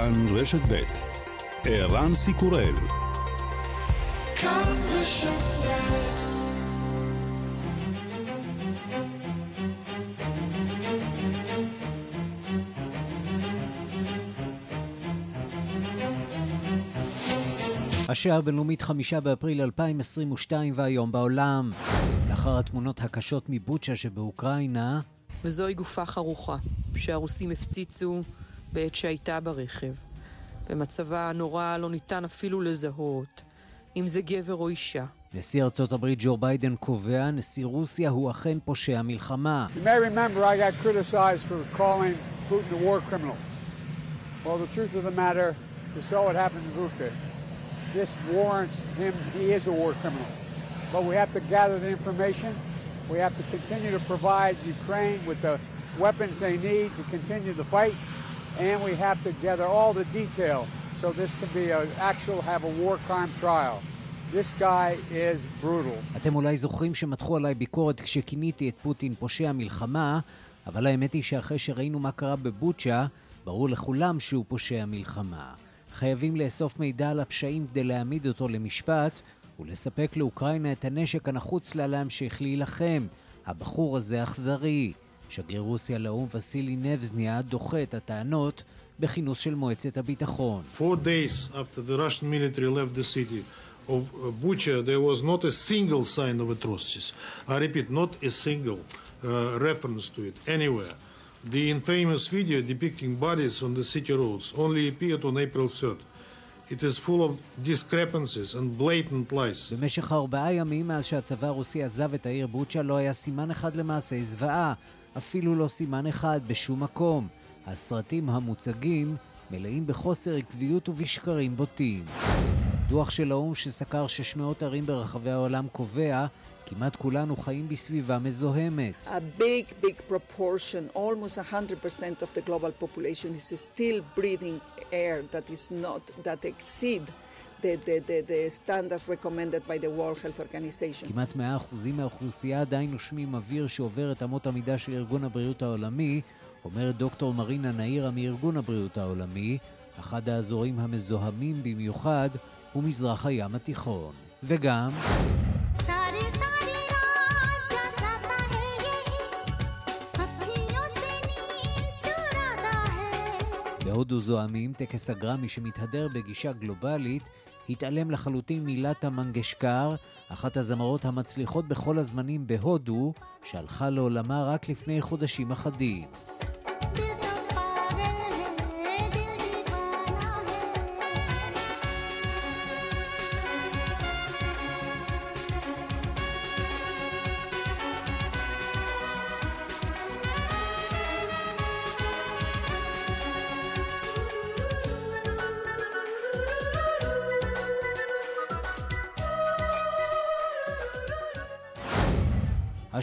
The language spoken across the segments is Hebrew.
כאן רשת ב' ערן סיקורל כאן רשת השעה הבינלאומית חמישה באפריל 2022 והיום בעולם. לאחר התמונות הקשות מבוצ'ה שבאוקראינה, וזוהי גופה חרוכה, שהרוסים הפציצו בעת שהייתה ברכב. במצבה הנורא לא ניתן אפילו לזהות אם זה גבר או אישה. נשיא ארצות הברית ג'ו ביידן קובע, נשיא רוסיה הוא אכן פושע מלחמה. This warrants him, he is a war criminal. But we have to gather the information. We have to continue to provide Ukraine with the weapons they need to continue the fight. And we have to gather all the detail so this can be an actual, have a war crime trial. This guy is brutal. אתם אולי זוכרים שמתחו עליי ביקורת כשכיניתי את פוטין פושע מלחמה, אבל האמת היא שאחרי שראינו מה קרה בבוצ'ה, ברור לכולם שהוא פושע מלחמה. חייבים לאסוף מידע על הפשעים כדי להעמיד אותו למשפט ולספק לאוקראינה את הנשק הנחוץ לה להמשיך להילחם. הבחור הזה אכזרי. שגריר רוסיה לאו"ם וסילי נבזניה דוחה את הטענות בכינוס של מועצת הביטחון. Four days after the Russian military left the city of Bucha, there was not a single sign of atrocities. I repeat, not a single uh, reference to it anywhere. The infamous video depicting bodies on the city roads only appeared on April 3rd. It is full of discrepancies and blatant lies. במשך ארבעה ימים מאז שהצבא הרוסי עזב את העיר בוצ'ה לא היה סימן אחד למעשי זוועה, אפילו לא סימן אחד בשום מקום. הסרטים המוצגים מלאים בחוסר עקביות ובשקרים בוטים. דוח של האו"ם שסקר 600 ערים ברחבי העולם קובע כמעט כולנו חיים בסביבה מזוהמת. A big, big proportion, almost 100% of the global population is still breathing air that is not, that exceed the, the, the, the standards recommended by the World Health Organization. כמעט 100% מהאוכלוסייה עדיין נושמים אוויר שעובר את אמות המידה של ארגון הבריאות העולמי, אומרת דוקטור מרינה נאירה מארגון הבריאות העולמי, אחד האזורים המזוהמים במיוחד הוא מזרח הים התיכון. וגם... בהודו זועמים, טקס הגרמי שמתהדר בגישה גלובלית, התעלם לחלוטין מילתה מנגשקר, אחת הזמרות המצליחות בכל הזמנים בהודו, שהלכה לעולמה רק לפני חודשים אחדים.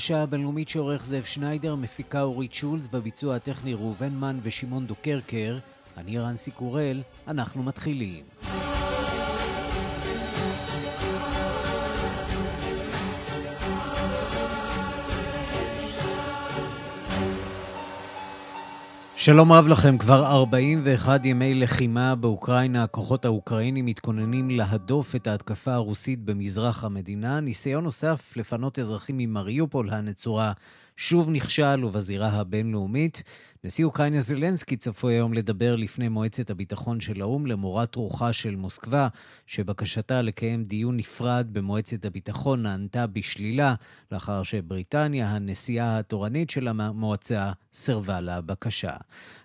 השעה הבינלאומית שעורך זאב שניידר, מפיקה אורית שולץ, בביצוע הטכני ראובן מן ושמעון דוקרקר. אני רנסי קורל, אנחנו מתחילים. שלום רב לכם, כבר 41 ימי לחימה באוקראינה, הכוחות האוקראינים מתכוננים להדוף את ההתקפה הרוסית במזרח המדינה. ניסיון נוסף לפנות אזרחים ממריופול הנצורה שוב נכשל ובזירה הבינלאומית. נשיא אוקראינה זלנסקי צפוי היום לדבר לפני מועצת הביטחון של האו"ם למורת רוחה של מוסקבה, שבקשתה לקיים דיון נפרד במועצת הביטחון נענתה בשלילה, לאחר שבריטניה, הנשיאה התורנית של המועצה, סירבה לבקשה.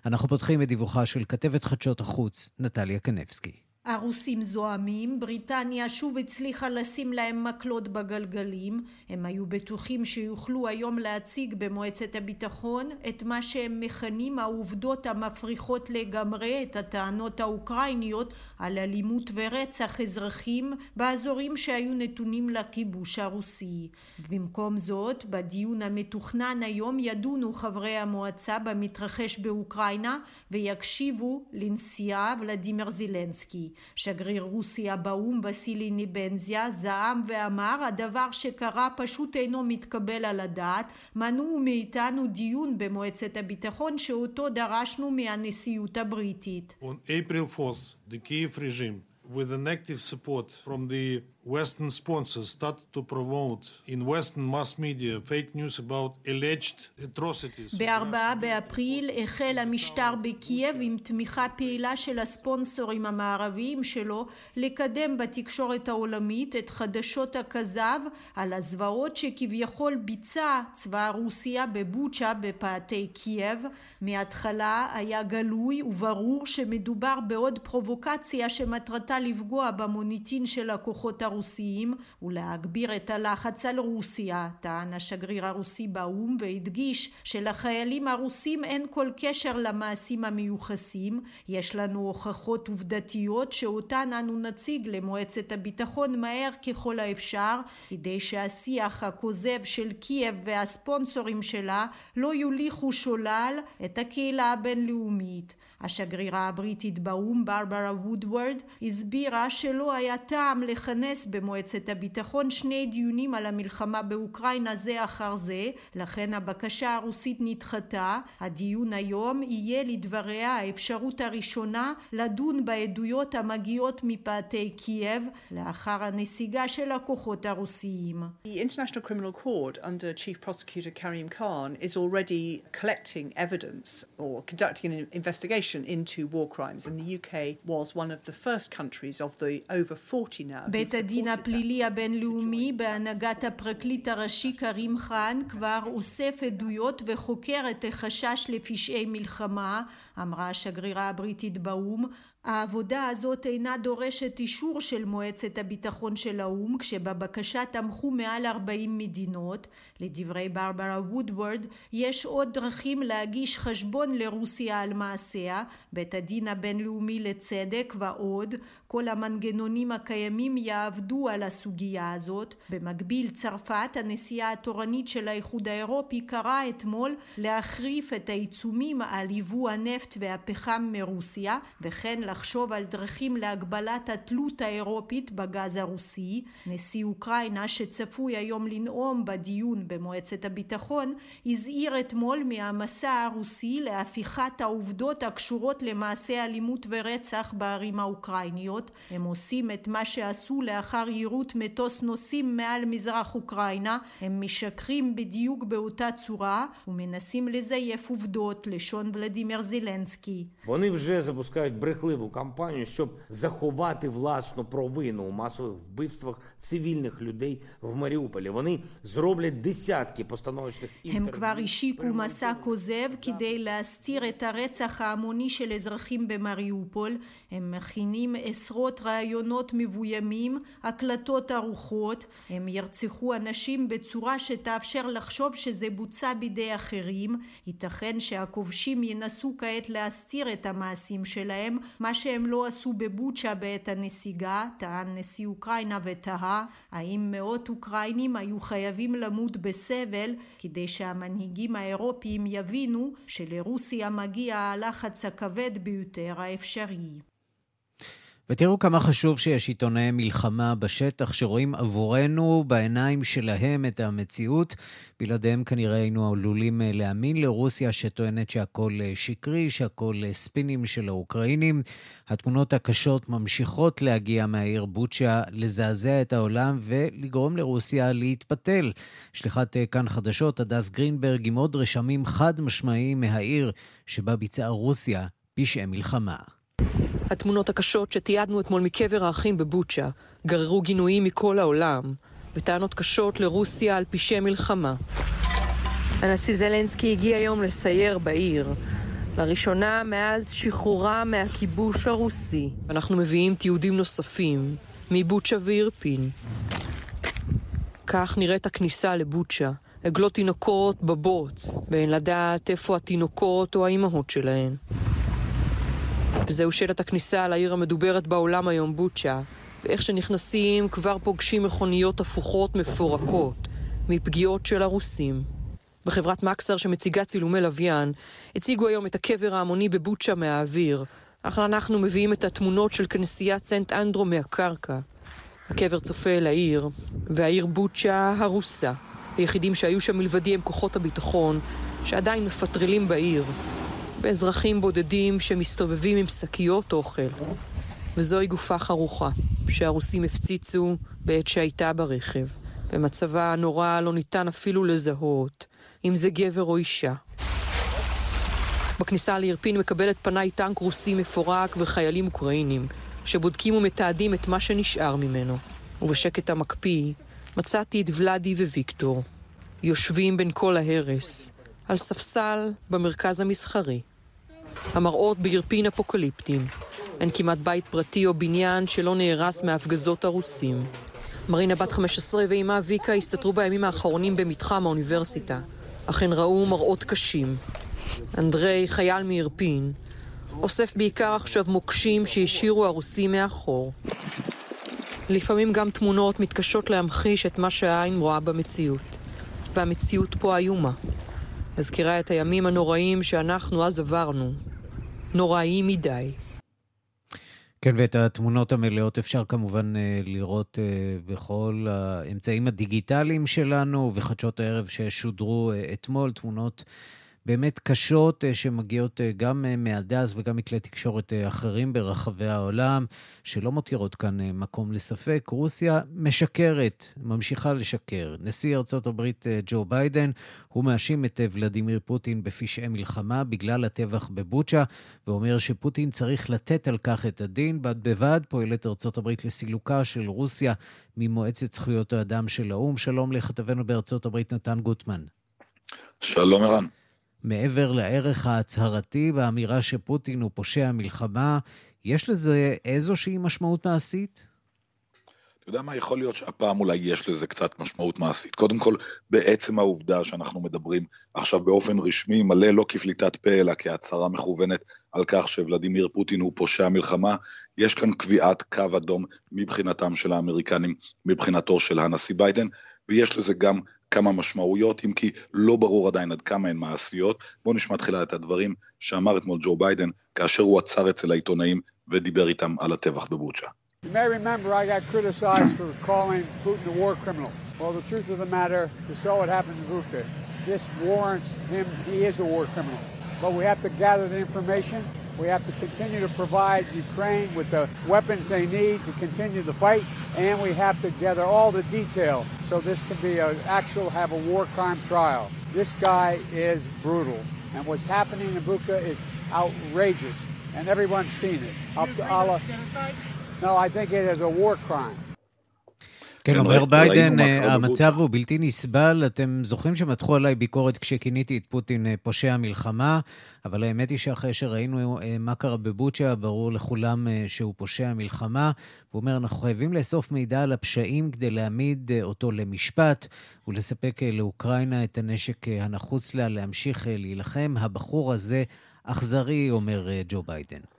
אנחנו פותחים את דיווחה של כתבת חדשות החוץ, נטליה קנבסקי. הרוסים זועמים, בריטניה שוב הצליחה לשים להם מקלות בגלגלים, הם היו בטוחים שיוכלו היום להציג במועצת הביטחון את מה שהם מכנים העובדות המפריחות לגמרי את הטענות האוקראיניות על אלימות ורצח אזרחים באזורים שהיו נתונים לכיבוש הרוסי. במקום זאת, בדיון המתוכנן היום ידונו חברי המועצה במתרחש באוקראינה ויקשיבו לנשיאה ולדימיר זילנסקי. שגריר רוסיה באו"ם וסילי ניבנזיה זעם ואמר הדבר שקרה פשוט אינו מתקבל על הדעת מנעו מאיתנו דיון במועצת הביטחון שאותו דרשנו מהנשיאות הבריטית. On April 4th, the Kiev regime with an active support from the Western sponsors started to promote in Western mass media fake news about alleged atrocities. ב-4 באפריל החל המשטר בקייב עם תמיכה פעילה של הספונסורים המערביים שלו לקדם בתקשורת העולמית את חדשות הכזב על הזוועות שכביכול ביצע צבא רוסיה בבוצ'ה בפאתי קייב. מההתחלה היה גלוי וברור שמדובר בעוד פרובוקציה שמטרתה לפגוע במוניטין של הכוחות הרוסיים ולהגביר את הלחץ על רוסיה, טען השגריר הרוסי באו"ם והדגיש שלחיילים הרוסים אין כל קשר למעשים המיוחסים, יש לנו הוכחות עובדתיות שאותן אנו נציג למועצת הביטחון מהר ככל האפשר, כדי שהשיח הכוזב של קייב והספונסורים שלה לא יוליכו שולל את הקהילה הבינלאומית. השגרירה הבריטית באו"ם ברברה וודוורד הסבירה שלא היה טעם לכנס במועצת הביטחון שני דיונים על המלחמה באוקראינה זה אחר זה לכן הבקשה הרוסית נדחתה הדיון היום יהיה לדבריה האפשרות הראשונה לדון בעדויות המגיעות מפאתי קייב לאחר הנסיגה של הכוחות הרוסיים. The Court into war crimes, and the UK was one of the first countries of the over 40 now. בית הדין הפלילי הבינלאומי בהנהגת הפרקליט הראשי כרים חאן כבר אוסף עדויות וחוקר את החשש לפשעי מלחמה, אמרה השגרירה הבריטית באו"ם, העבודה הזאת אינה דורשת אישור של מועצת הביטחון של האו"ם כשבבקשה תמכו מעל 40 מדינות. לדברי ברברה וודוורד יש עוד דרכים להגיש חשבון לרוסיה על מעשיה, בית הדין הבינלאומי לצדק ועוד. כל המנגנונים הקיימים יעבדו על הסוגיה הזאת. במקביל צרפת, הנשיאה התורנית של האיחוד האירופי, קראה אתמול להחריף את העיצומים על יבוא הנפט והפחם מרוסיה וכן לחשוב על דרכים להגבלת התלות האירופית בגז הרוסי. נשיא אוקראינה שצפוי היום לנאום בדיון במועצת הביטחון הזהיר אתמול מהמסע הרוסי להפיכת העובדות הקשורות למעשי אלימות ורצח בערים האוקראיניות. הם עושים את מה שעשו לאחר יירוט מטוס נוסעים מעל מזרח אוקראינה. הם משקרים בדיוק באותה צורה ומנסים לזייף עובדות, לשון ולדימיר זילנסקי. Вони вже запускають брехливу кампанію, щоб заховати власну провину у масових вбивствах цивільних людей в Маріуполі. Вони зроблять десятки постановочних הם כבר השיקו מסע כוזב כדי להסתיר את הרצח ההמוני של אזרחים במריופול. הם מכינים עשרות ראיונות מבוימים, הקלטות ערוכות. הם ירצחו אנשים בצורה שתאפשר לחשוב שזה בוצע בידי אחרים. ייתכן שהכובשים ינסו כעת להסתיר את המעשים שלהם, מה שהם לא עשו בבוצ'ה בעת הנסיגה, טען נשיא אוקראינה ותהה האם מאות אוקראינים היו חייבים למות בסבל כדי שהמנהיגים האירופיים יבינו שלרוסיה מגיע הלחץ הכבד ביותר האפשרי. ותראו כמה חשוב שיש עיתונאי מלחמה בשטח שרואים עבורנו בעיניים שלהם את המציאות. בלעדיהם כנראה היינו עלולים אה, להאמין לרוסיה שטוענת שהכל אה, שקרי, שהכל אה, ספינים של האוקראינים. התמונות הקשות ממשיכות להגיע מהעיר בוצ'ה, לזעזע את העולם ולגרום לרוסיה להתפתל. שליחת כאן חדשות, הדס גרינברג, עם עוד רשמים חד משמעיים מהעיר שבה ביצעה רוסיה פשעי מלחמה. התמונות הקשות שתיעדנו אתמול מקבר האחים בבוצ'ה גררו גינויים מכל העולם וטענות קשות לרוסיה על פשעי מלחמה. הנשיא זלנסקי הגיע היום לסייר בעיר, לראשונה מאז שחרורה מהכיבוש הרוסי. אנחנו מביאים תיעודים נוספים מבוצ'ה ואירפין. כך נראית הכניסה לבוצ'ה. עגלות תינוקות בבוץ, ואין לדעת איפה התינוקות או האימהות שלהן. וזהו שלט הכניסה לעיר המדוברת בעולם היום, בוצ'ה. ואיך שנכנסים כבר פוגשים מכוניות הפוכות מפורקות מפגיעות של הרוסים. בחברת מקסר שמציגה צילומי לוויין, הציגו היום את הקבר ההמוני בבוצ'ה מהאוויר. אך אנחנו מביאים את התמונות של כנסיית סנט אנדרו מהקרקע. הקבר צופה אל העיר, והעיר בוצ'ה הרוסה. היחידים שהיו שם מלבדי הם כוחות הביטחון, שעדיין מפטרלים בעיר, ואזרחים בודדים שמסתובבים עם שקיות אוכל. וזוהי גופה חרוכה, שהרוסים הפציצו בעת שהייתה ברכב. במצבה הנורא לא ניתן אפילו לזהות אם זה גבר או אישה. בכניסה לירפין מקבלת פניי טנק רוסי מפורק וחיילים אוקראינים, שבודקים ומתעדים את מה שנשאר ממנו. ובשקט המקפיא מצאתי את ולאדי וויקטור, יושבים בין כל ההרס, על ספסל במרכז המסחרי. המראות בירפין אפוקליפטיים. אין כמעט בית פרטי או בניין שלא נהרס מהפגזות הרוסים. מרינה בת 15 ואימה ויקה הסתתרו בימים האחרונים במתחם האוניברסיטה, אך הן ראו מראות קשים. אנדרי, חייל מירפין, אוסף בעיקר עכשיו מוקשים שהשאירו הרוסים מאחור. לפעמים גם תמונות מתקשות להמחיש את מה שהעין רואה במציאות. והמציאות פה איומה. מזכירה את הימים הנוראים שאנחנו אז עברנו. נוראיים מדי. כן, ואת התמונות המלאות אפשר כמובן אה, לראות אה, בכל האמצעים הדיגיטליים שלנו, וחדשות הערב ששודרו אה, אתמול, תמונות באמת קשות אה, שמגיעות אה, גם אה, מהדס וגם מכלי תקשורת אחרים ברחבי העולם, שלא מותירות כאן מקום לספק. רוסיה משקרת, ממשיכה לשקר. נשיא ארצות הברית ג'ו ביידן, הוא מאשים את ולדימיר פוטין בפשעי מלחמה בגלל הטבח בבוצ'ה, ואומר שפוטין צריך לתת על כך את הדין. בד בבד פועלת ארצות הברית לסילוקה של רוסיה ממועצת זכויות האדם של האו"ם. שלום לכתבנו בארצות הברית נתן גוטמן. שלום ערן. מעבר לערך ההצהרתי באמירה שפוטין הוא פושע מלחמה, יש לזה איזושהי משמעות מעשית? אתה יודע מה, יכול להיות שהפעם אולי יש לזה קצת משמעות מעשית. קודם כל, בעצם העובדה שאנחנו מדברים עכשיו באופן רשמי, מלא לא כפליטת פה, אלא כהצהרה מכוונת על כך שוולדימיר פוטין הוא פושע מלחמה, יש כאן קביעת קו אדום מבחינתם של האמריקנים, מבחינתו של הנשיא ביידן, ויש לזה גם כמה משמעויות, אם כי לא ברור עדיין עד כמה הן מעשיות. בואו נשמע תחילה את הדברים שאמר אתמול ג'ו ביידן, כאשר הוא עצר אצל העיתונאים ודיבר איתם על הטבח בבוצ'ה. But we have to gather the information We have to continue to provide Ukraine with the weapons they need to continue the fight, and we have to gather all the detail so this can be an actual have a war crime trial. This guy is brutal, and what's happening in Buka is outrageous, and everyone's seen it. Up to Allah. No, I think it is a war crime. כן, אומר ביידן, המצב הוא בלתי נסבל. אתם זוכרים שמתחו עליי ביקורת כשכיניתי את פוטין פושע מלחמה, אבל האמת היא שאחרי שראינו מה קרה בבוצ'ה, ברור לכולם שהוא פושע מלחמה. הוא אומר, אנחנו חייבים לאסוף מידע על הפשעים כדי להעמיד אותו למשפט ולספק לאוקראינה את הנשק הנחוץ לה להמשיך להילחם. הבחור הזה אכזרי, אומר ג'ו ביידן.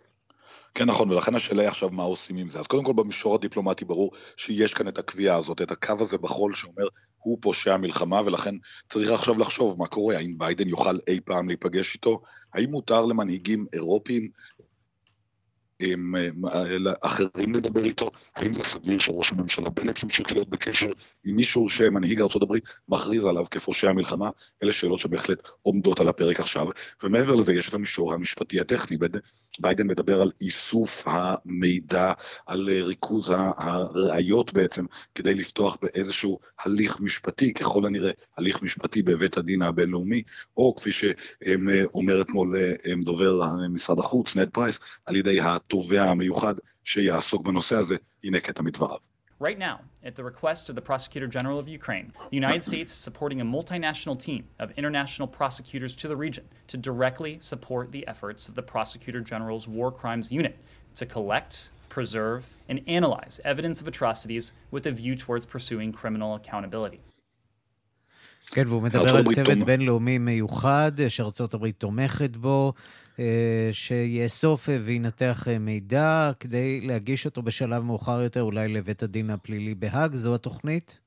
כן נכון, ולכן השאלה היא עכשיו מה עושים עם זה. אז קודם כל במישור הדיפלומטי ברור שיש כאן את הקביעה הזאת, את הקו הזה בחול שאומר הוא פושע מלחמה, ולכן צריך עכשיו לחשוב מה קורה, האם ביידן יוכל אי פעם להיפגש איתו, האם מותר למנהיגים אירופיים עם אחרים לדבר איתו, האם זה סביר שראש הממשלה בנט ימשיך להיות בקשר עם מישהו שמנהיג ארה"ב מכריז עליו כפושע מלחמה, אלה שאלות שבהחלט עומדות על הפרק עכשיו, ומעבר לזה יש את המישור המשפטי הטכני, ביידן מדבר על איסוף המידע, על ריכוז הראיות בעצם, כדי לפתוח באיזשהו הליך משפטי, ככל הנראה הליך משפטי בבית הדין הבינלאומי, או כפי שאומר אתמול דובר משרד החוץ, נד פרייס, על ידי התובע המיוחד שיעסוק בנושא הזה, הנה קטע מדבריו. Right now, at the request of the Prosecutor General of Ukraine, the United States is supporting a multinational team of international prosecutors to the region to directly support the efforts of the Prosecutor General's War Crimes Unit to collect, preserve, and analyze evidence of atrocities with a view towards pursuing criminal accountability. כן, והוא מדבר על צוות בינלאומי מיוחד שארצות הברית תומכת בו, שיאסוף וינתח מידע כדי להגיש אותו בשלב מאוחר יותר, אולי לבית הדין הפלילי בהאג, זו התוכנית?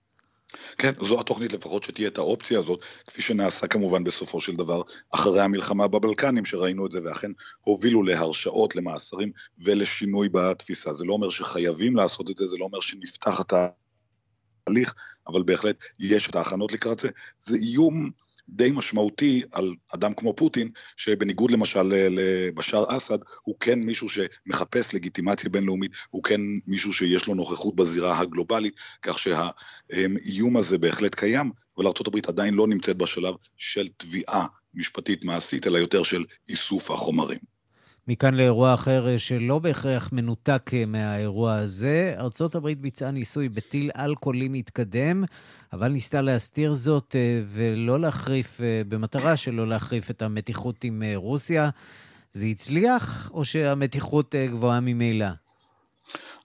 כן, זו התוכנית לפחות שתהיה את האופציה הזאת, כפי שנעשה כמובן בסופו של דבר אחרי המלחמה בבלקנים, שראינו את זה, ואכן הובילו להרשעות, למאסרים ולשינוי בתפיסה. זה לא אומר שחייבים לעשות את זה, זה לא אומר שנפתח את ההליך, אבל בהחלט יש את ההכנות לקראת זה. זה איום די משמעותי על אדם כמו פוטין, שבניגוד למשל לבשאר אסד, הוא כן מישהו שמחפש לגיטימציה בינלאומית, הוא כן מישהו שיש לו נוכחות בזירה הגלובלית, כך שהאיום הזה בהחלט קיים, אבל ארה"ב עדיין לא נמצאת בשלב של תביעה משפטית מעשית, אלא יותר של איסוף החומרים. מכאן לאירוע אחר אה, שלא בהכרח מנותק אה, מהאירוע הזה. ארצות הברית ביצעה ניסוי בטיל אלכוהולי מתקדם, אבל ניסתה להסתיר זאת אה, ולא להחריף, במטרה שלא להחריף את המתיחות עם רוסיה. זה הצליח, או שהמתיחות גבוהה ממילא?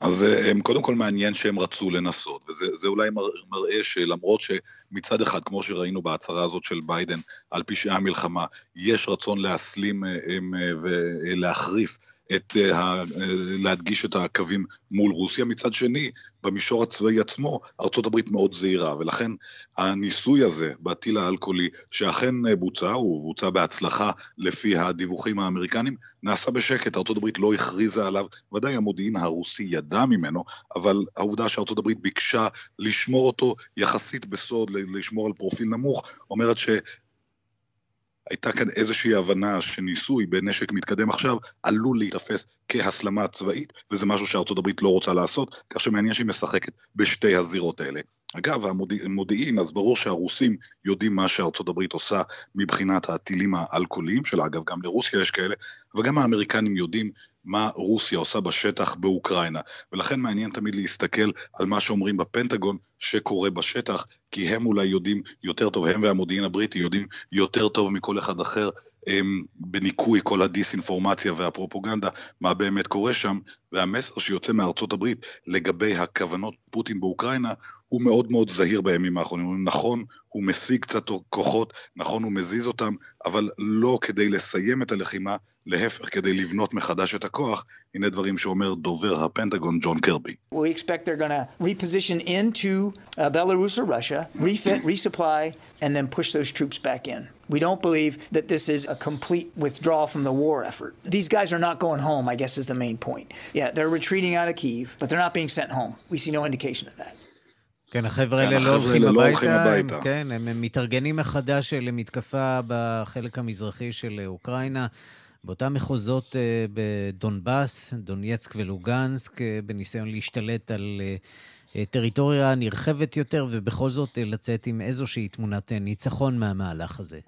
אז אה, הם קודם כל מעניין שהם רצו לנסות, וזה אולי מראה שלמרות שמצד אחד, כמו שראינו בהצהרה הזאת של ביידן על פשעי המלחמה, יש רצון להסלים אה, אה, ולהחריף את, ה, להדגיש את הקווים מול רוסיה. מצד שני, במישור הצבאי עצמו, הברית מאוד זהירה, ולכן הניסוי הזה בטיל האלכוהולי, שאכן בוצע, הוא בוצע בהצלחה לפי הדיווחים האמריקנים, נעשה בשקט, הברית לא הכריזה עליו, ודאי המודיעין הרוסי ידע ממנו, אבל העובדה הברית ביקשה לשמור אותו יחסית בסוד, לשמור על פרופיל נמוך, אומרת ש... הייתה כאן איזושהי הבנה שניסוי בנשק מתקדם עכשיו עלול להיתפס כהסלמה צבאית, וזה משהו שארצות הברית לא רוצה לעשות, כך שמעניין שהיא משחקת בשתי הזירות האלה. אגב, המודיעין, אז ברור שהרוסים יודעים מה שארצות הברית עושה מבחינת הטילים האלכוהוליים שלה, אגב, גם לרוסיה יש כאלה, וגם האמריקנים יודעים מה רוסיה עושה בשטח באוקראינה. ולכן מעניין תמיד להסתכל על מה שאומרים בפנטגון שקורה בשטח, כי הם אולי יודעים יותר טוב, הם והמודיעין הבריטי יודעים יותר טוב מכל אחד אחר הם, בניקוי כל הדיסאינפורמציה והפרופוגנדה, מה באמת קורה שם, והמסר שיוצא מארצות הברית לגבי הכוונות פוטין באוקראינה, הוא מאוד מאוד זהיר בימים האחרונים. נכון, הוא משיג קצת כוחות, נכון, הוא מזיז אותם, אבל לא כדי לסיים את הלחימה, להפך, כדי לבנות מחדש את הכוח. הנה דברים שאומר דובר הפנטגון, ג'ון קרבי. We uh, and then push those troops back in. We don't believe that this is a complete withdrawal from the war effort. These guys are not going home, I guess is the main point. Yeah, they're retreating out of Kiev, but they're not being sent home. We see no indication of that. כן, החבר'ה האלה לא הולכים לא הביתה, הם, כן, הם, הם מתארגנים מחדש למתקפה בחלק המזרחי של אוקראינה. באותם מחוזות אה, בדונבאס, דונייצק ולוגנסק, אה, בניסיון להשתלט על אה, טריטוריה נרחבת יותר, ובכל זאת לצאת עם איזושהי תמונת ניצחון מהמהלך הזה.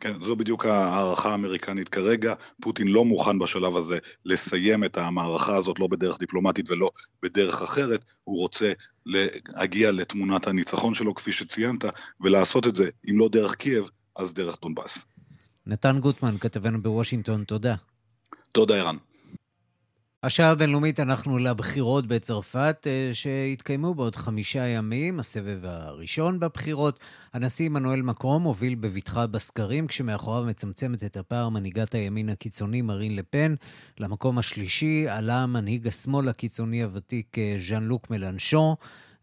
כן, זו בדיוק ההערכה האמריקנית כרגע. פוטין לא מוכן בשלב הזה לסיים את המערכה הזאת, לא בדרך דיפלומטית ולא בדרך אחרת. הוא רוצה להגיע לתמונת הניצחון שלו, כפי שציינת, ולעשות את זה, אם לא דרך קייב, אז דרך דונבאס. נתן גוטמן, כתבנו בוושינגטון, תודה. תודה, ערן. השעה הבינלאומית אנחנו לבחירות בצרפת, אה, שהתקיימו בעוד חמישה ימים, הסבב הראשון בבחירות. הנשיא עמנואל מקרום הוביל בבטחה בסקרים, כשמאחוריו מצמצמת את הפער מנהיגת הימין הקיצוני מרין לפן. למקום השלישי עלה מנהיג השמאל הקיצוני הוותיק אה, ז'אן לוק מלנשון.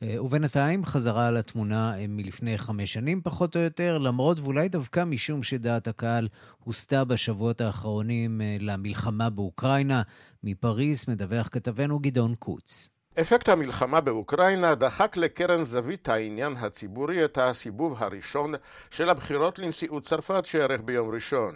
אה, ובינתיים חזרה על התמונה אה, מלפני חמש שנים פחות או יותר, למרות ואולי דווקא משום שדעת הקהל הוסטה בשבועות האחרונים אה, למלחמה באוקראינה. מפריז מדווח כתבנו גדעון קוץ. אפקט המלחמה באוקראינה דחק לקרן זווית העניין הציבורי את הסיבוב הראשון של הבחירות לנשיאות צרפת שערך ביום ראשון.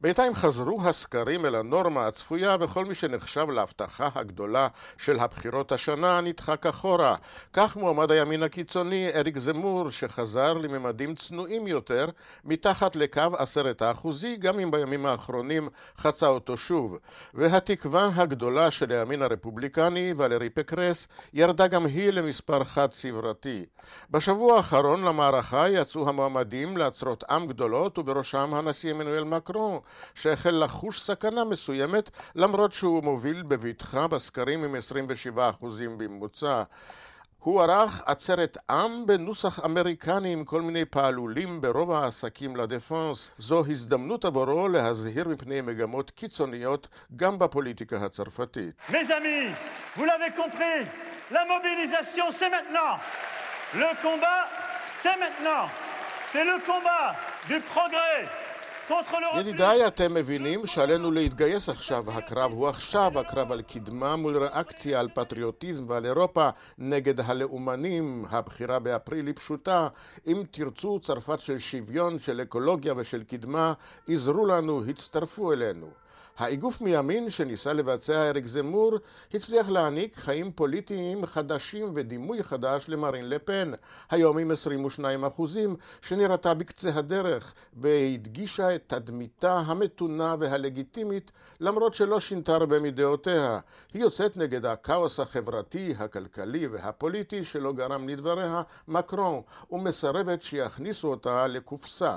בינתיים חזרו הסקרים אל הנורמה הצפויה וכל מי שנחשב להבטחה הגדולה של הבחירות השנה נדחק אחורה. כך מועמד הימין הקיצוני אריק זמור שחזר לממדים צנועים יותר מתחת לקו עשרת האחוזי גם אם בימים האחרונים חצה אותו שוב. והתקווה הגדולה של הימין הרפובליקני ולרי פקרס ירדה גם היא למספר חד סברתי. בשבוע האחרון למערכה יצאו המועמדים לעצרות עם גדולות ובראשם הנשיא עמנואל מקרון שהחל לחוש סכנה מסוימת למרות שהוא מוביל בבטחה בסקרים עם 27% בממוצע. הוא ערך עצרת עם בנוסח אמריקני עם כל מיני פעלולים ברוב העסקים לדפנס. זו הזדמנות עבורו להזהיר מפני מגמות קיצוניות גם בפוליטיקה הצרפתית. Mes amis, vous l'avez compris. Le combat, c'est maintenant. C'est le combat du progrès. ידידיי, אתם מבינים שעלינו להתגייס עכשיו. הקרב הוא עכשיו, הקרב על קדמה מול ריאקציה על פטריוטיזם ועל אירופה נגד הלאומנים. הבחירה באפריל היא פשוטה. אם תרצו צרפת של שוויון, של אקולוגיה ושל קדמה, עזרו לנו, הצטרפו אלינו. האיגוף מימין שניסה לבצע אריק זמור הצליח להעניק חיים פוליטיים חדשים ודימוי חדש למרין לפן, היום עם 22 אחוזים, שנראתה בקצה הדרך והדגישה את תדמיתה המתונה והלגיטימית למרות שלא שינתה הרבה מדעותיה. היא יוצאת נגד הכאוס החברתי, הכלכלי והפוליטי שלא גרם לדבריה מקרון, ומסרבת שיכניסו אותה לקופסה.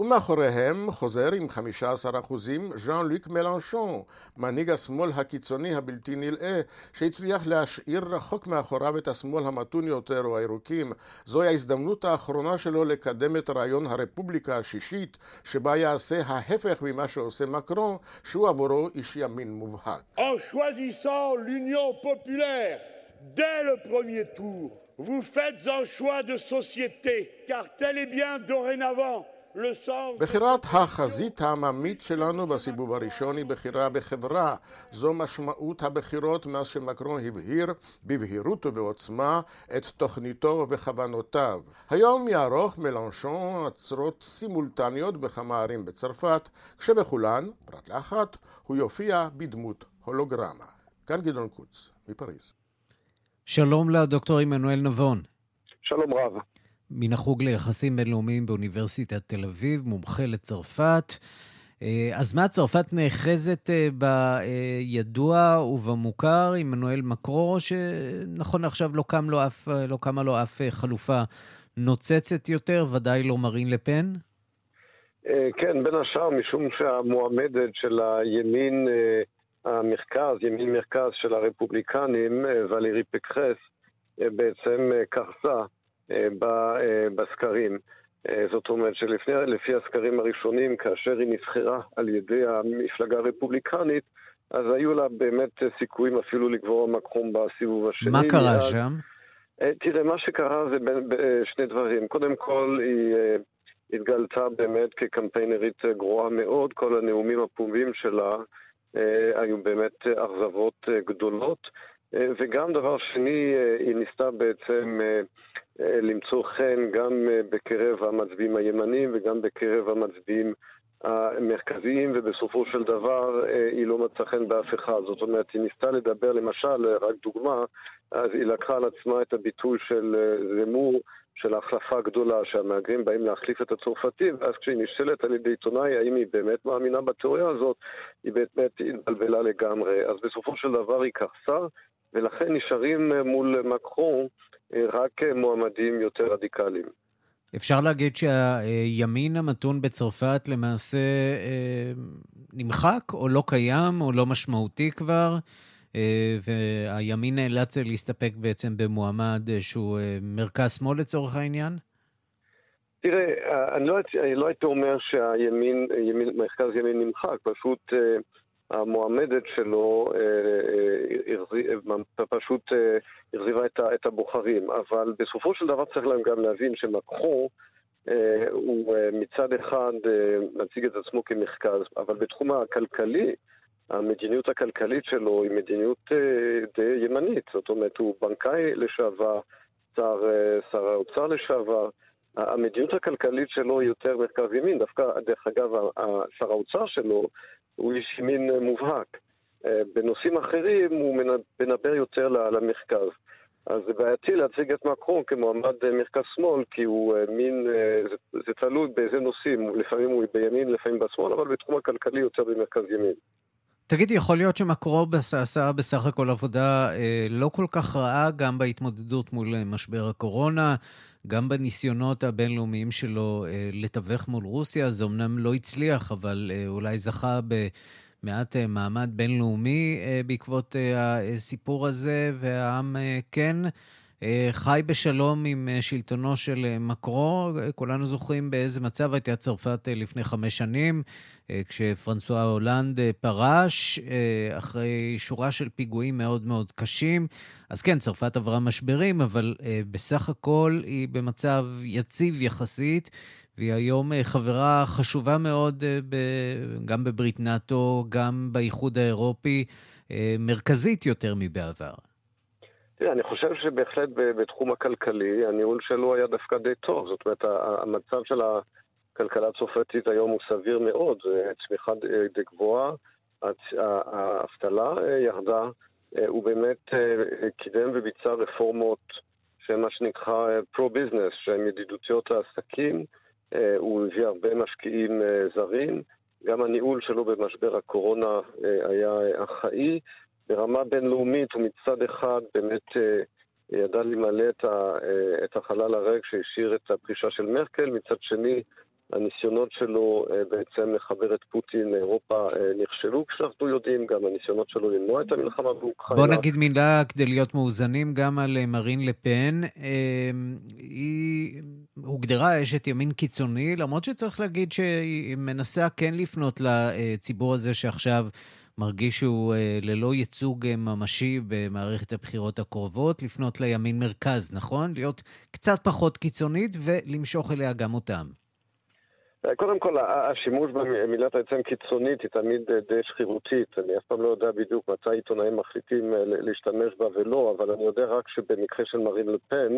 ומאחוריהם חוזר עם 15% ז'אן לוק מלנשון, מנהיג השמאל הקיצוני הבלתי נלאה, שהצליח להשאיר רחוק מאחוריו את השמאל המתון יותר או הירוקים. זוהי ההזדמנות האחרונה שלו לקדם את רעיון הרפובליקה השישית, שבה יעשה ההפך ממה שעושה מקרון, שהוא עבורו איש ימין מובהק. En choisissant l'Union populaire dès le premier tour, vous faites un choix de société, car tel est bien dorénavant בחירת החזית העממית שלנו בסיבוב הראשון היא בחירה בחברה. זו משמעות הבחירות מאז שמקרון הבהיר בבהירות ובעוצמה את תוכניתו וכוונותיו. היום יערוך מלנשון עצרות סימולטניות בכמה ערים בצרפת, כשבכולן, פרט לאחת, הוא יופיע בדמות הולוגרמה. כאן גדעון קוץ, מפריז. שלום לדוקטור עמנואל נבון. שלום רב. מן החוג ליחסים בינלאומיים באוניברסיטת תל אביב, מומחה לצרפת. אז מה, צרפת נאחזת בידוע ובמוכר, עמנואל מקרו, שנכון עכשיו לא, קם לו אף, לא קמה לו אף חלופה נוצצת יותר, ודאי לא מרין לפן? כן, בין השאר משום שהמועמדת של הימין המרכז, ימין מרכז של הרפובליקנים, ולרי פקחס, בעצם קרסה. בסקרים. זאת אומרת שלפי הסקרים הראשונים, כאשר היא נבחרה על ידי המפלגה הרפובליקנית, אז היו לה באמת סיכויים אפילו לגבור מקום בסיבוב השני. מה קרה אז... שם? תראה, מה שקרה זה שני דברים. קודם כל, היא התגלתה באמת כקמפיינרית גרועה מאוד. כל הנאומים הפומביים שלה היו באמת אכזבות גדולות. וגם דבר שני, היא ניסתה בעצם למצוא חן גם בקרב המצביעים הימנים וגם בקרב המצביעים המרכזיים, ובסופו של דבר היא לא מצאה חן באף אחד. זאת אומרת, היא ניסתה לדבר, למשל, רק דוגמה, אז היא לקחה על עצמה את הביטוי של זמור, של ההחלפה הגדולה, שהמהגרים באים להחליף את הצרפתים, ואז כשהיא נשאלת על ידי עיתונאי האם היא באמת מאמינה בתיאוריה הזאת, היא באמת התבלבלה לגמרי. אז בסופו של דבר היא קרסה, ולכן נשארים מול מקרון רק מועמדים יותר רדיקליים. אפשר להגיד שהימין המתון בצרפת למעשה נמחק, או לא קיים, או לא משמעותי כבר, והימין נאלץ להסתפק בעצם במועמד שהוא מרכז-שמאל לצורך העניין? תראה, אני לא, אני לא הייתי אומר שהימין, ימין, מרכז ימין נמחק, פשוט המועמדת שלו פשוט הרזיבה את הבוחרים. אבל בסופו של דבר צריך להם גם להבין שמקרו הוא מצד אחד מציג את עצמו כמרכז, אבל בתחום הכלכלי, המדיניות הכלכלית שלו היא מדיניות די ימנית. זאת אומרת, הוא בנקאי לשעבר, שר, שר האוצר לשעבר. המדיניות הכלכלית שלו היא יותר מרכז ימין. דווקא, דרך אגב, שר האוצר שלו הוא איש ימין מובהק. בנושאים אחרים הוא מנבר יותר למרכז. אז זה בעייתי להציג את מקרון כמועמד מרכז-שמאל, כי הוא מין, זה, זה תלוי באיזה נושאים, לפעמים הוא בימין, לפעמים בשמאל, אבל בתחום הכלכלי יותר במרכז ימין. תגידי, יכול להיות שמקרו עשה בסך הכל עבודה אה, לא כל כך רעה גם בהתמודדות מול משבר הקורונה, גם בניסיונות הבינלאומיים שלו לתווך מול רוסיה. זה אמנם לא הצליח, אבל אולי זכה במעט מעמד בינלאומי בעקבות הסיפור הזה, והעם כן אה, חי בשלום עם אה, שלטונו של אה, מקרו. כולנו זוכרים באיזה מצב הייתה צרפת לפני חמש שנים, כשפרנסואה הולנד פרש, אחרי שורה של פיגועים מאוד מאוד קשים. אז כן, צרפת עברה משברים, אבל בסך הכל היא במצב יציב יחסית. והיא היום חברה חשובה מאוד גם בברית נאט"ו, גם באיחוד האירופי, מרכזית יותר מבעבר. אני חושב שבהחלט בתחום הכלכלי, הניהול שלו היה דווקא די טוב. זאת אומרת, המצב של הכלכלה הצרפתית היום הוא סביר מאוד, צמיחה די גבוהה, האבטלה אה, ירדה, אה, הוא באמת אה, קידם וביצע רפורמות שהן מה שנקרא פרו-ביזנס, שהן ידידותיות לעסקים, הוא הביא הרבה משקיעים זרים, גם הניהול שלו במשבר הקורונה היה אחראי. ברמה בינלאומית הוא מצד אחד באמת אה, ידע למלא את, ה, אה, את החלל הריק שהשאיר את הפרישה של מרקל, מצד שני הניסיונות שלו אה, בעצם לחבר את פוטין לאירופה נכשלו, כשאנחנו יודעים, גם הניסיונות שלו למנוע את המלחמה באוקראינה. בוא נגיד מילה כדי להיות מאוזנים גם על מרין לפן. היא הוגדרה אשת ימין קיצוני, למרות שצריך להגיד שהיא מנסה כן לפנות לציבור הזה שעכשיו... מרגיש שהוא אה, ללא ייצוג אה, ממשי במערכת הבחירות הקרובות, לפנות לימין מרכז, נכון? להיות קצת פחות קיצונית ולמשוך אליה גם אותם. אה, קודם כל, השימוש במילת העצם קיצונית היא תמיד די שרירותית. אני אף פעם לא יודע בדיוק מתי עיתונאים מחליטים להשתמש בה ולא, אבל אני יודע רק שבמקרה של מרין לפן,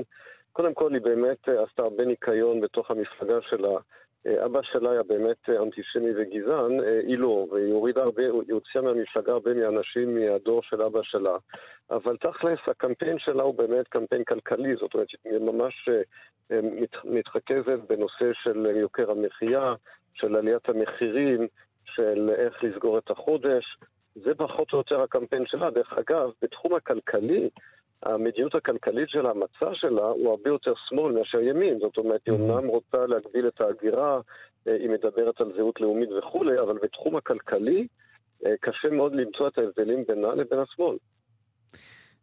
קודם כל היא באמת עשתה הרבה ניקיון בתוך המפלגה שלה. אה, אבא שלה היה באמת אה, אנטישמי וגזען, אה, היא לא, והיא הורידה הרבה, היא הוציאה מהמפלגה הרבה מהאנשים מהדור של אבא שלה. אבל תכלס, הקמפיין שלה הוא באמת קמפיין כלכלי, זאת אומרת, היא ממש מתרכזת בנושא של יוקר המחיה, של עליית המחירים, של איך לסגור את החודש. זה פחות או יותר הקמפיין שלה. דרך אגב, בתחום הכלכלי, המדיניות הכלכלית שלה, המצע שלה, הוא הרבה יותר שמאל מאשר ימין. זאת אומרת, היא אומנם רוצה להגביל את ההגירה, אה, היא מדברת על זהות לאומית וכולי, אבל בתחום הכלכלי אה, קשה מאוד למצוא את ההבדלים בינה לבין השמאל.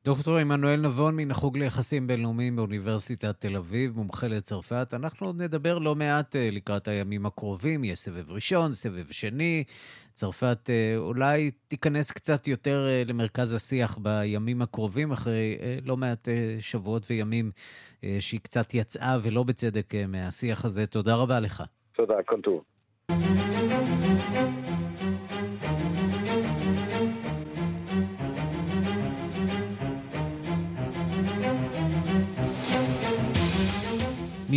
דוקטור עמנואל נבון מן החוג ליחסים בינלאומיים באוניברסיטת תל אביב, מומחה לצרפת. אנחנו עוד נדבר לא מעט אה, לקראת הימים הקרובים, יש סבב ראשון, סבב שני. צרפת אה, אולי תיכנס קצת יותר אה, למרכז השיח בימים הקרובים, אחרי לא מעט שבועות וימים שהיא קצת יצאה, ולא בצדק, מהשיח הזה. תודה רבה לך. תודה, כל טוב.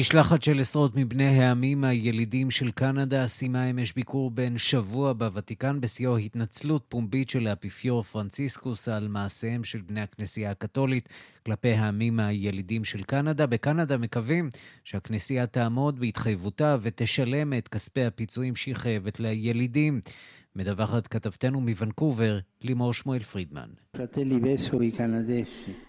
משלחת של עשרות מבני העמים הילידים של קנדה סיימה אמש ביקור בן שבוע בוותיקן בשיאו התנצלות פומבית של האפיפיור פרנציסקוס על מעשיהם של בני הכנסייה הקתולית כלפי העמים הילידים של קנדה. בקנדה מקווים שהכנסייה תעמוד בהתחייבותה ותשלם את כספי הפיצויים שהיא חייבת לילידים. מדווחת כתבתנו מוונקובר, לימור שמואל פרידמן.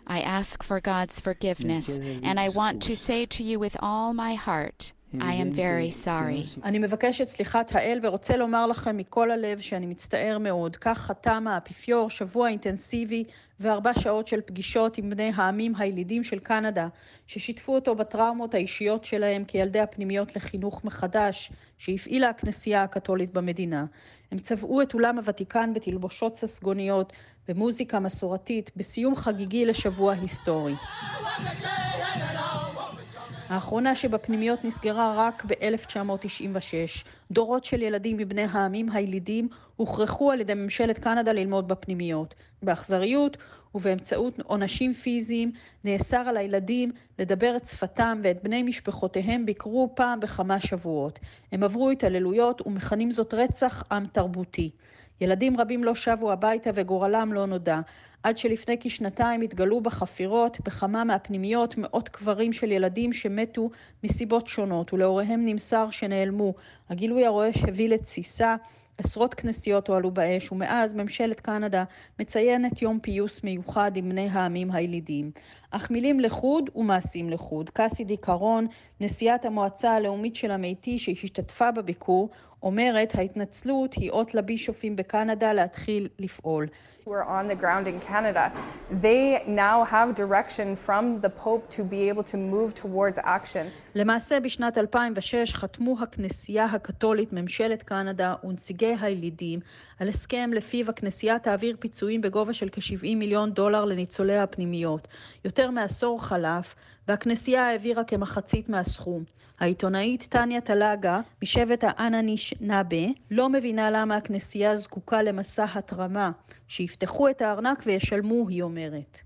I ask for God's forgiveness, and I want to say to you with all my heart, I am very sorry. אני מבקש את סליחת האל ורוצה לומר לכם מכל הלב שאני מצטער מאוד. כך חתם האפיפיור שבוע אינטנסיבי וארבע שעות של פגישות עם בני העמים הילידים של קנדה, ששיתפו אותו בטראומות האישיות שלהם כילדי הפנימיות לחינוך מחדש שהפעילה הכנסייה הקתולית במדינה. הם צבעו את אולם הוותיקן בתלבושות ססגוניות, במוזיקה מסורתית, בסיום חגיגי לשבוע היסטורי. האחרונה שבפנימיות נסגרה רק ב-1996. דורות של ילדים מבני העמים הילידים הוכרחו על ידי ממשלת קנדה ללמוד בפנימיות. באכזריות ובאמצעות עונשים פיזיים נאסר על הילדים לדבר את שפתם ואת בני משפחותיהם ביקרו פעם בכמה שבועות. הם עברו התעללויות ומכנים זאת רצח עם תרבותי. ילדים רבים לא שבו הביתה וגורלם לא נודע, עד שלפני כשנתיים התגלו בחפירות בכמה מהפנימיות מאות קברים של ילדים שמתו מסיבות שונות, ולהוריהם נמסר שנעלמו. הגילוי הרועש הביא לתסיסה עשרות כנסיות הועלו באש, ומאז ממשלת קנדה מציינת יום פיוס מיוחד עם בני העמים הילידים. אך מילים לחוד ומעשים לחוד. קאסידי קרון, נשיאת המועצה הלאומית של המתי שהשתתפה בביקור, אומרת ההתנצלות היא אות לבישופים בקנדה להתחיל לפעול. We're on the ground in Canada. They now have direction from the Pope to be able to move towards action. למעשה בשנת 2006 חתמו הכנסייה הקתולית, ממשלת קנדה ונציגי הילידים על הסכם לפיו הכנסייה תעביר פיצויים בגובה של כ-70 מיליון דולר לניצולי הפנימיות. יותר מעשור חלף והכנסייה העבירה כמחצית מהסכום. העיתונאית טניה טלגה משבט האנניש נאבה לא מבינה למה הכנסייה זקוקה למסע התרמה. שיפתחו את הארנק וישלמו, היא אומרת.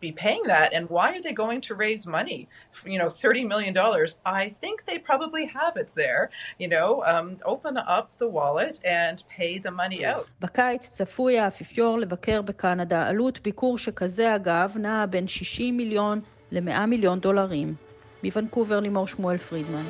be paying that and why are they going to raise money you know 30 million dollars i think they probably have it there you know um, open up the wallet and pay the money out בקיץ צפוי האפיפיור לבקר בקנדה עלות ביקור שכזה אגב נעה בין 60 מיליון ל-100 מיליון דולרים מוונקובר לימור שמואל פרידמן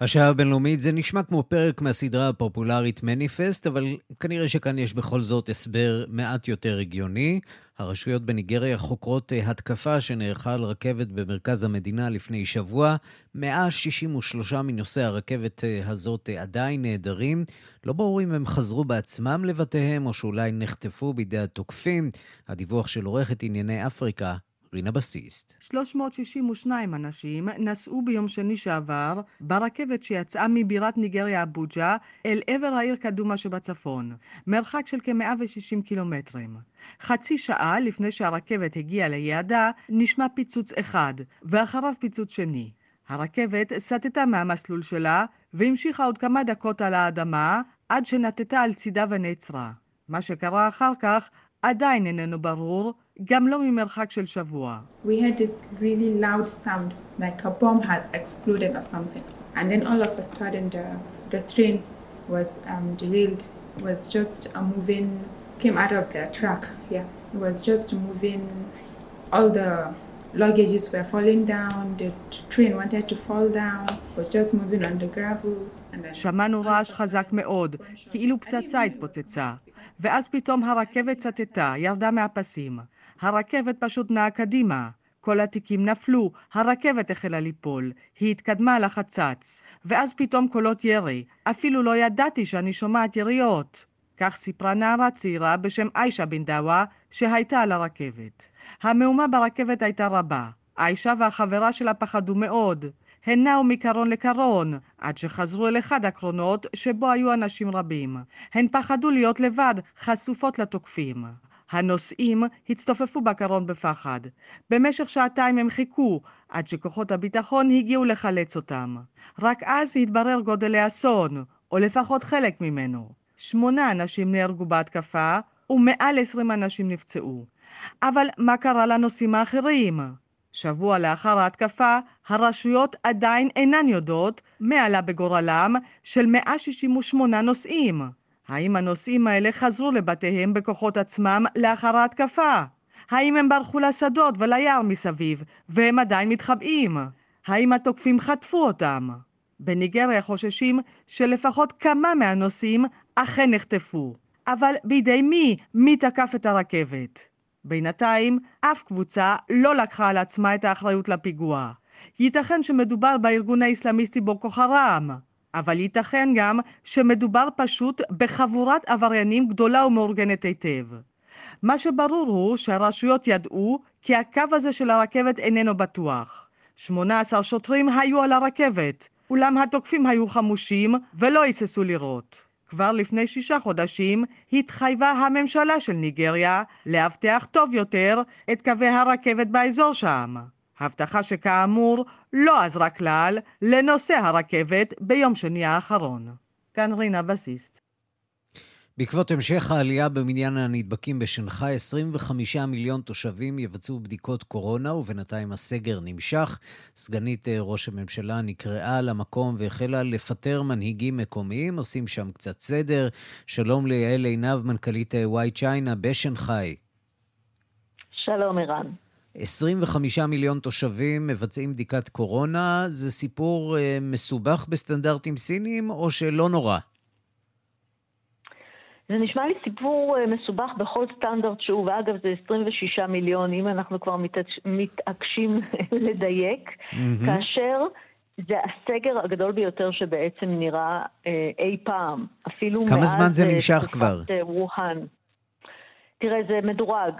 השעה הבינלאומית זה נשמע כמו פרק מהסדרה הפופולרית מניפסט, אבל כנראה שכאן יש בכל זאת הסבר מעט יותר הגיוני. הרשויות בניגריה חוקרות אה, התקפה שנערכה על רכבת במרכז המדינה לפני שבוע. 163 מנוסעי הרכבת אה, הזאת אה, עדיין נעדרים. לא ברור אם הם חזרו בעצמם לבתיהם או שאולי נחטפו בידי התוקפים. הדיווח של עורכת ענייני אפריקה, רינה בסיסט. 362 אנשים נסעו ביום שני שעבר ברכבת שיצאה מבירת ניגריה אבוג'ה אל עבר העיר קדומה שבצפון, מרחק של כ-160 קילומטרים. חצי שעה לפני שהרכבת הגיעה ליעדה נשמע פיצוץ אחד, ואחריו פיצוץ שני. הרכבת סטתה מהמסלול שלה והמשיכה עוד כמה דקות על האדמה עד שנטטה על צידה ונעצרה. מה שקרה אחר כך עדיין איננו ברור, גם לא ממרחק של שבוע. We had this really loud sound, like a bomb had exploded or something. And then all of a sudden the, the train was um, derailed, was just uh, moving, came out of the track, yeah. It was just moving, all the luggages were falling down, the train wanted to fall down, was just moving on the gravels. And then... שמענו רעש חזק מאוד, כאילו פצצה התפוצצה. ואז פתאום הרכבת סטתה, ירדה מהפסים. הרכבת פשוט נעה קדימה. כל התיקים נפלו, הרכבת החלה ליפול, היא התקדמה לחצץ. ואז פתאום קולות ירי, אפילו לא ידעתי שאני שומעת יריות. כך סיפרה נערה צעירה בשם איישה בן דאווה, שהייתה על הרכבת. המהומה ברכבת הייתה רבה. איישה והחברה שלה פחדו מאוד. הן נעו מקרון לקרון, עד שחזרו אל אחד הקרונות שבו היו אנשים רבים. הן פחדו להיות לבד, חשופות לתוקפים. הנוסעים הצטופפו בקרון בפחד. במשך שעתיים הם חיכו, עד שכוחות הביטחון הגיעו לחלץ אותם. רק אז התברר גודל האסון, או לפחות חלק ממנו. שמונה אנשים נהרגו בהתקפה, ומעל עשרים אנשים נפצעו. אבל מה קרה לנוסעים האחרים? שבוע לאחר ההתקפה, הרשויות עדיין אינן יודעות מה עלה בגורלם של 168 נוסעים. האם הנוסעים האלה חזרו לבתיהם בכוחות עצמם לאחר ההתקפה? האם הם ברחו לשדות וליער מסביב, והם עדיין מתחבאים? האם התוקפים חטפו אותם? בניגריה חוששים שלפחות כמה מהנוסעים אכן נחטפו. אבל בידי מי? מי תקף את הרכבת? בינתיים, אף קבוצה לא לקחה על עצמה את האחריות לפיגוע. ייתכן שמדובר בארגון האסלאמיסטי בוקו חראם, אבל ייתכן גם שמדובר פשוט בחבורת עבריינים גדולה ומאורגנת היטב. מה שברור הוא שהרשויות ידעו כי הקו הזה של הרכבת איננו בטוח. 18 שוטרים היו על הרכבת, אולם התוקפים היו חמושים ולא היססו לירות. כבר לפני שישה חודשים התחייבה הממשלה של ניגריה לאבטח טוב יותר את קווי הרכבת באזור שם. הבטחה שכאמור לא עזרה כלל לנושא הרכבת ביום שני האחרון. כאן רינה בסיסט. בעקבות המשך העלייה במניין הנדבקים בשנגחאי, 25 מיליון תושבים יבצעו בדיקות קורונה, ובינתיים הסגר נמשך. סגנית אה, ראש הממשלה נקראה למקום והחלה לפטר מנהיגים מקומיים, עושים שם קצת סדר. שלום ליעל עינב, מנכ"לית וואי צ'יינה בשנגחאי. שלום, ערן. 25 מיליון תושבים מבצעים בדיקת קורונה, זה סיפור אה, מסובך בסטנדרטים סינים או שלא נורא? זה נשמע לי סיפור אה, מסובך בכל סטנדרט שהוא, ואגב זה 26 מיליון, אם אנחנו כבר מתעקשים לדייק, mm-hmm. כאשר זה הסגר הגדול ביותר שבעצם נראה אה, אי פעם, אפילו כמה זמן זה נמשך כבר? ווהאן. תראה, זה מדורג.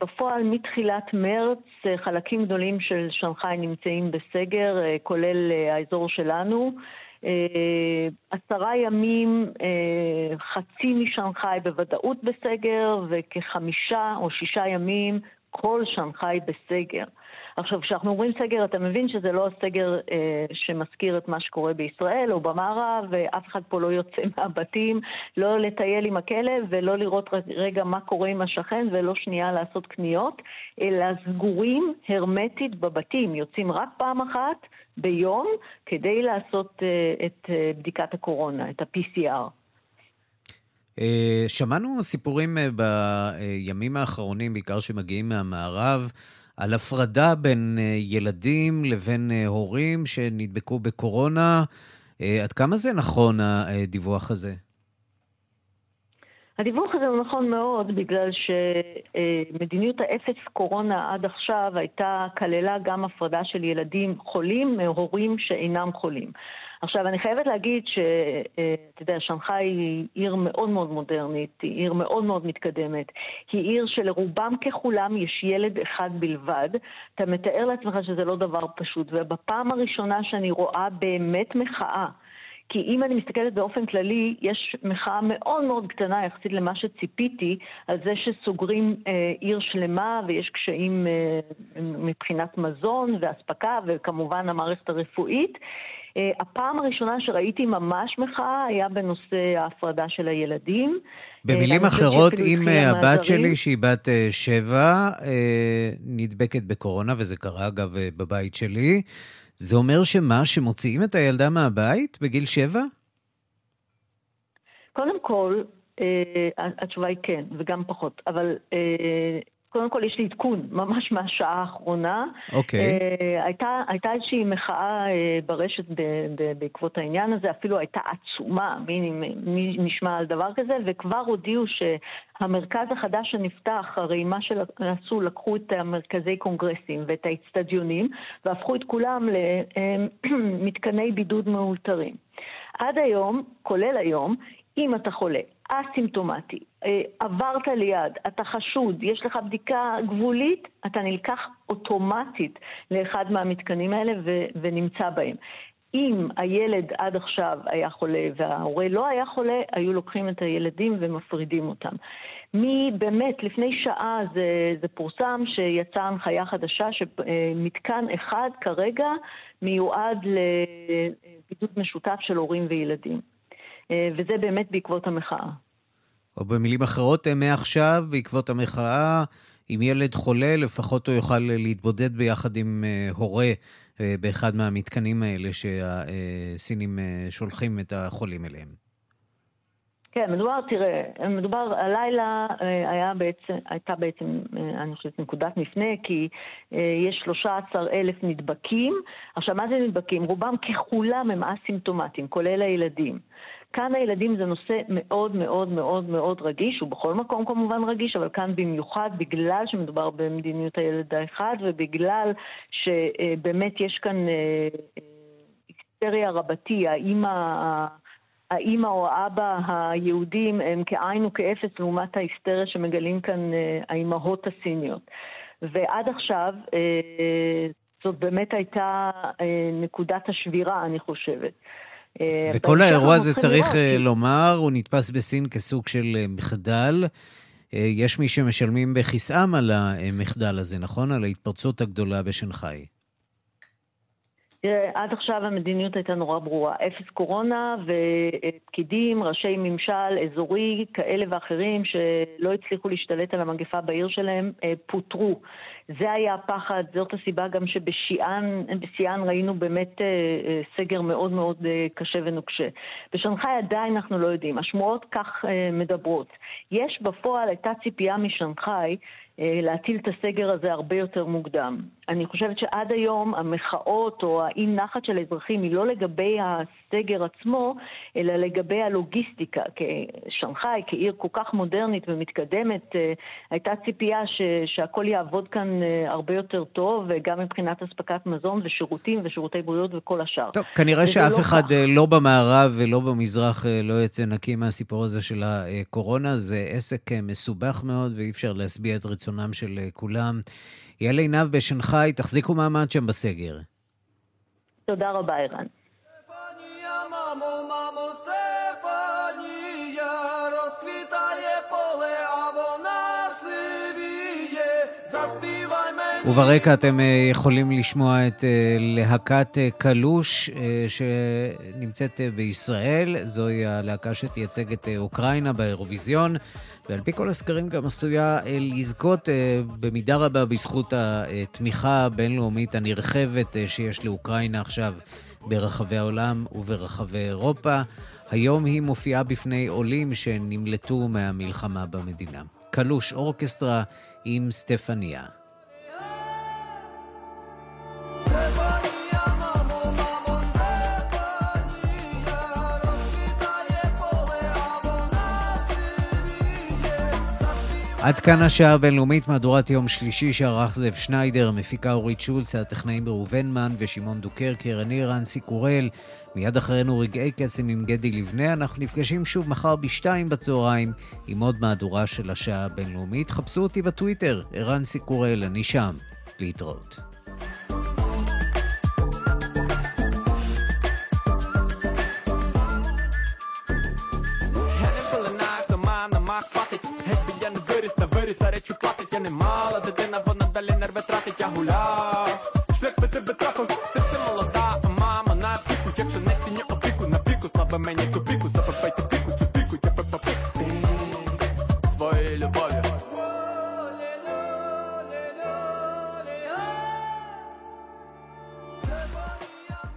בפועל, מתחילת מרץ, חלקים גדולים של שנגחאי נמצאים בסגר, כולל האזור שלנו. אה, עשרה ימים, אה, חצי משנגחאי בוודאות בסגר, וכחמישה או שישה ימים כל שנגחאי בסגר. עכשיו, כשאנחנו אומרים סגר, אתה מבין שזה לא הסגר אה, שמזכיר את מה שקורה בישראל או במערב, ואף אחד פה לא יוצא מהבתים, לא לטייל עם הכלב ולא לראות רגע מה קורה עם השכן ולא שנייה לעשות קניות, אלא סגורים הרמטית בבתים, יוצאים רק פעם אחת ביום כדי לעשות אה, את אה, בדיקת הקורונה, את ה-PCR. אה, שמענו סיפורים בימים האחרונים, בעיקר שמגיעים מהמערב, על הפרדה בין ילדים לבין הורים שנדבקו בקורונה. עד כמה זה נכון, הדיווח הזה? הדיווח הזה הוא נכון מאוד, בגלל שמדיניות האפס קורונה עד עכשיו הייתה, כללה גם הפרדה של ילדים חולים מהורים שאינם חולים. עכשיו, אני חייבת להגיד שאתה יודע, שנגחאי היא עיר מאוד מאוד מודרנית, היא עיר מאוד מאוד מתקדמת. היא עיר שלרובם ככולם יש ילד אחד בלבד. אתה מתאר לעצמך שזה לא דבר פשוט, ובפעם הראשונה שאני רואה באמת מחאה כי אם אני מסתכלת באופן כללי, יש מחאה מאוד מאוד קטנה יחסית למה שציפיתי, על זה שסוגרים אה, עיר שלמה ויש קשיים אה, מבחינת מזון ואספקה וכמובן המערכת הרפואית. אה, הפעם הראשונה שראיתי ממש מחאה היה בנושא ההפרדה של הילדים. במילים אחרות, אם אה, הבת שלי, שהיא בת אה, שבע, אה, נדבקת בקורונה, וזה קרה אגב בבית שלי, זה אומר שמה, שמוציאים את הילדה מהבית בגיל שבע? קודם כל, אה, התשובה היא כן, וגם פחות. אבל אה, קודם כל, יש לי עדכון, ממש מהשעה האחרונה. אוקיי. Okay. אה, הייתה, הייתה איזושהי מחאה אה, ברשת ב, ב, בעקבות העניין הזה, אפילו הייתה עצומה, מי, מי נשמע על דבר כזה, וכבר הודיעו שהמרכז החדש שנפתח, הרי מה שעשו, לקחו את המרכזי קונגרסים ואת האצטדיונים, והפכו את כולם למתקני בידוד מאולתרים. עד היום, כולל היום, אם אתה חולה, אסימפטומטי, אה, עברת ליד, אתה חשוד, יש לך בדיקה גבולית, אתה נלקח אוטומטית לאחד מהמתקנים האלה ו- ונמצא בהם. אם הילד עד עכשיו היה חולה וההורה לא היה חולה, היו לוקחים את הילדים ומפרידים אותם. מי באמת, לפני שעה זה, זה פורסם שיצאה הנחיה חדשה שמתקן אחד כרגע מיועד לבידוד משותף של הורים וילדים. אה, וזה באמת בעקבות המחאה. או במילים אחרות, אה, מעכשיו, בעקבות המחאה, אם ילד חולה, לפחות הוא יוכל להתבודד ביחד עם אה, הורה באחד מהמתקנים האלה שהסינים שולחים את החולים אליהם. כן, מדובר, תראה, מדובר, הלילה היה בעצם, הייתה בעצם, אני חושבת, נקודת מפנה, כי יש 13 אלף נדבקים. עכשיו, מה זה נדבקים? רובם ככולם הם אסימפטומטיים, כולל הילדים. כאן הילדים זה נושא מאוד מאוד מאוד מאוד רגיש, הוא בכל מקום כמובן רגיש, אבל כאן במיוחד בגלל שמדובר במדיניות הילד האחד ובגלל שבאמת יש כאן אה, אה, היסטריה רבתי, האימא... האימא או האבא היהודים הם כאין וכאפס לעומת ההיסטריה שמגלים כאן אה, האימהות הסיניות. ועד עכשיו זאת באמת הייתה נקודת השבירה, אני חושבת. אה, וכל האירוע הזה, צריך לראות. אה, לומר, הוא נתפס בסין כסוג של אה, מחדל. יש מי שמשלמים בכיסאם על המחדל הזה, נכון? על ההתפרצות הגדולה בשנגחאי. תראה, עד עכשיו המדיניות הייתה נורא ברורה. אפס קורונה ופקידים, ראשי ממשל אזורי כאלה ואחרים שלא הצליחו להשתלט על המגפה בעיר שלהם, פוטרו. זה היה הפחד, זאת הסיבה גם שבשיאן ראינו באמת סגר מאוד מאוד קשה ונוקשה. בשנגחאי עדיין אנחנו לא יודעים, השמועות כך מדברות. יש בפועל, הייתה ציפייה משנגחאי אה, להטיל את הסגר הזה הרבה יותר מוקדם. אני חושבת שעד היום המחאות או האי נחת של האזרחים היא לא לגבי הסגר עצמו, אלא לגבי הלוגיסטיקה. כשנגחאי, כעיר כל כך מודרנית ומתקדמת, אה, הייתה ציפייה ש, שהכל יעבוד כאן אה, הרבה יותר טוב, וגם מבחינת אספקת מזון ושירותים ושירותי בריאות וכל השאר. טוב, כנראה שאף לא אחד כך. לא במערב ולא במזרח לא יוצא נקי מהסיפור הזה של הקורונה. זה עסק מסובך מאוד ואי אפשר להשביע את רצונם. רצונם של אה, כולם. יעל עינב בשנגחאי, תחזיקו מעמד שם בסגר. תודה רבה, ערן. וברקע אתם אה, יכולים לשמוע את אה, להקת קלוש שנמצאת בישראל. זוהי הלהקה שתייצג את אוקראינה באירוויזיון. ועל פי כל הסקרים גם עשויה אה, לזכות אה, במידה רבה בזכות התמיכה הבינלאומית הנרחבת אה, שיש לאוקראינה עכשיו ברחבי העולם וברחבי אירופה. היום היא מופיעה בפני עולים שנמלטו מהמלחמה במדינה. קלוש אורקסטרה עם סטפניה. עד כאן השעה הבינלאומית, מהדורת יום שלישי שערך זאב שניידר, המפיקה אורית שולץ, הטכנאים ראובן מן ושמעון דוקרקר, אני רנסי קורל. מיד אחרינו רגעי קסם עם גדי לבנה. אנחנו נפגשים שוב מחר בשתיים בצהריים עם עוד מהדורה של השעה הבינלאומית. חפשו אותי בטוויטר, ערן סיקורל, אני שם. להתראות. Senin mağladı dena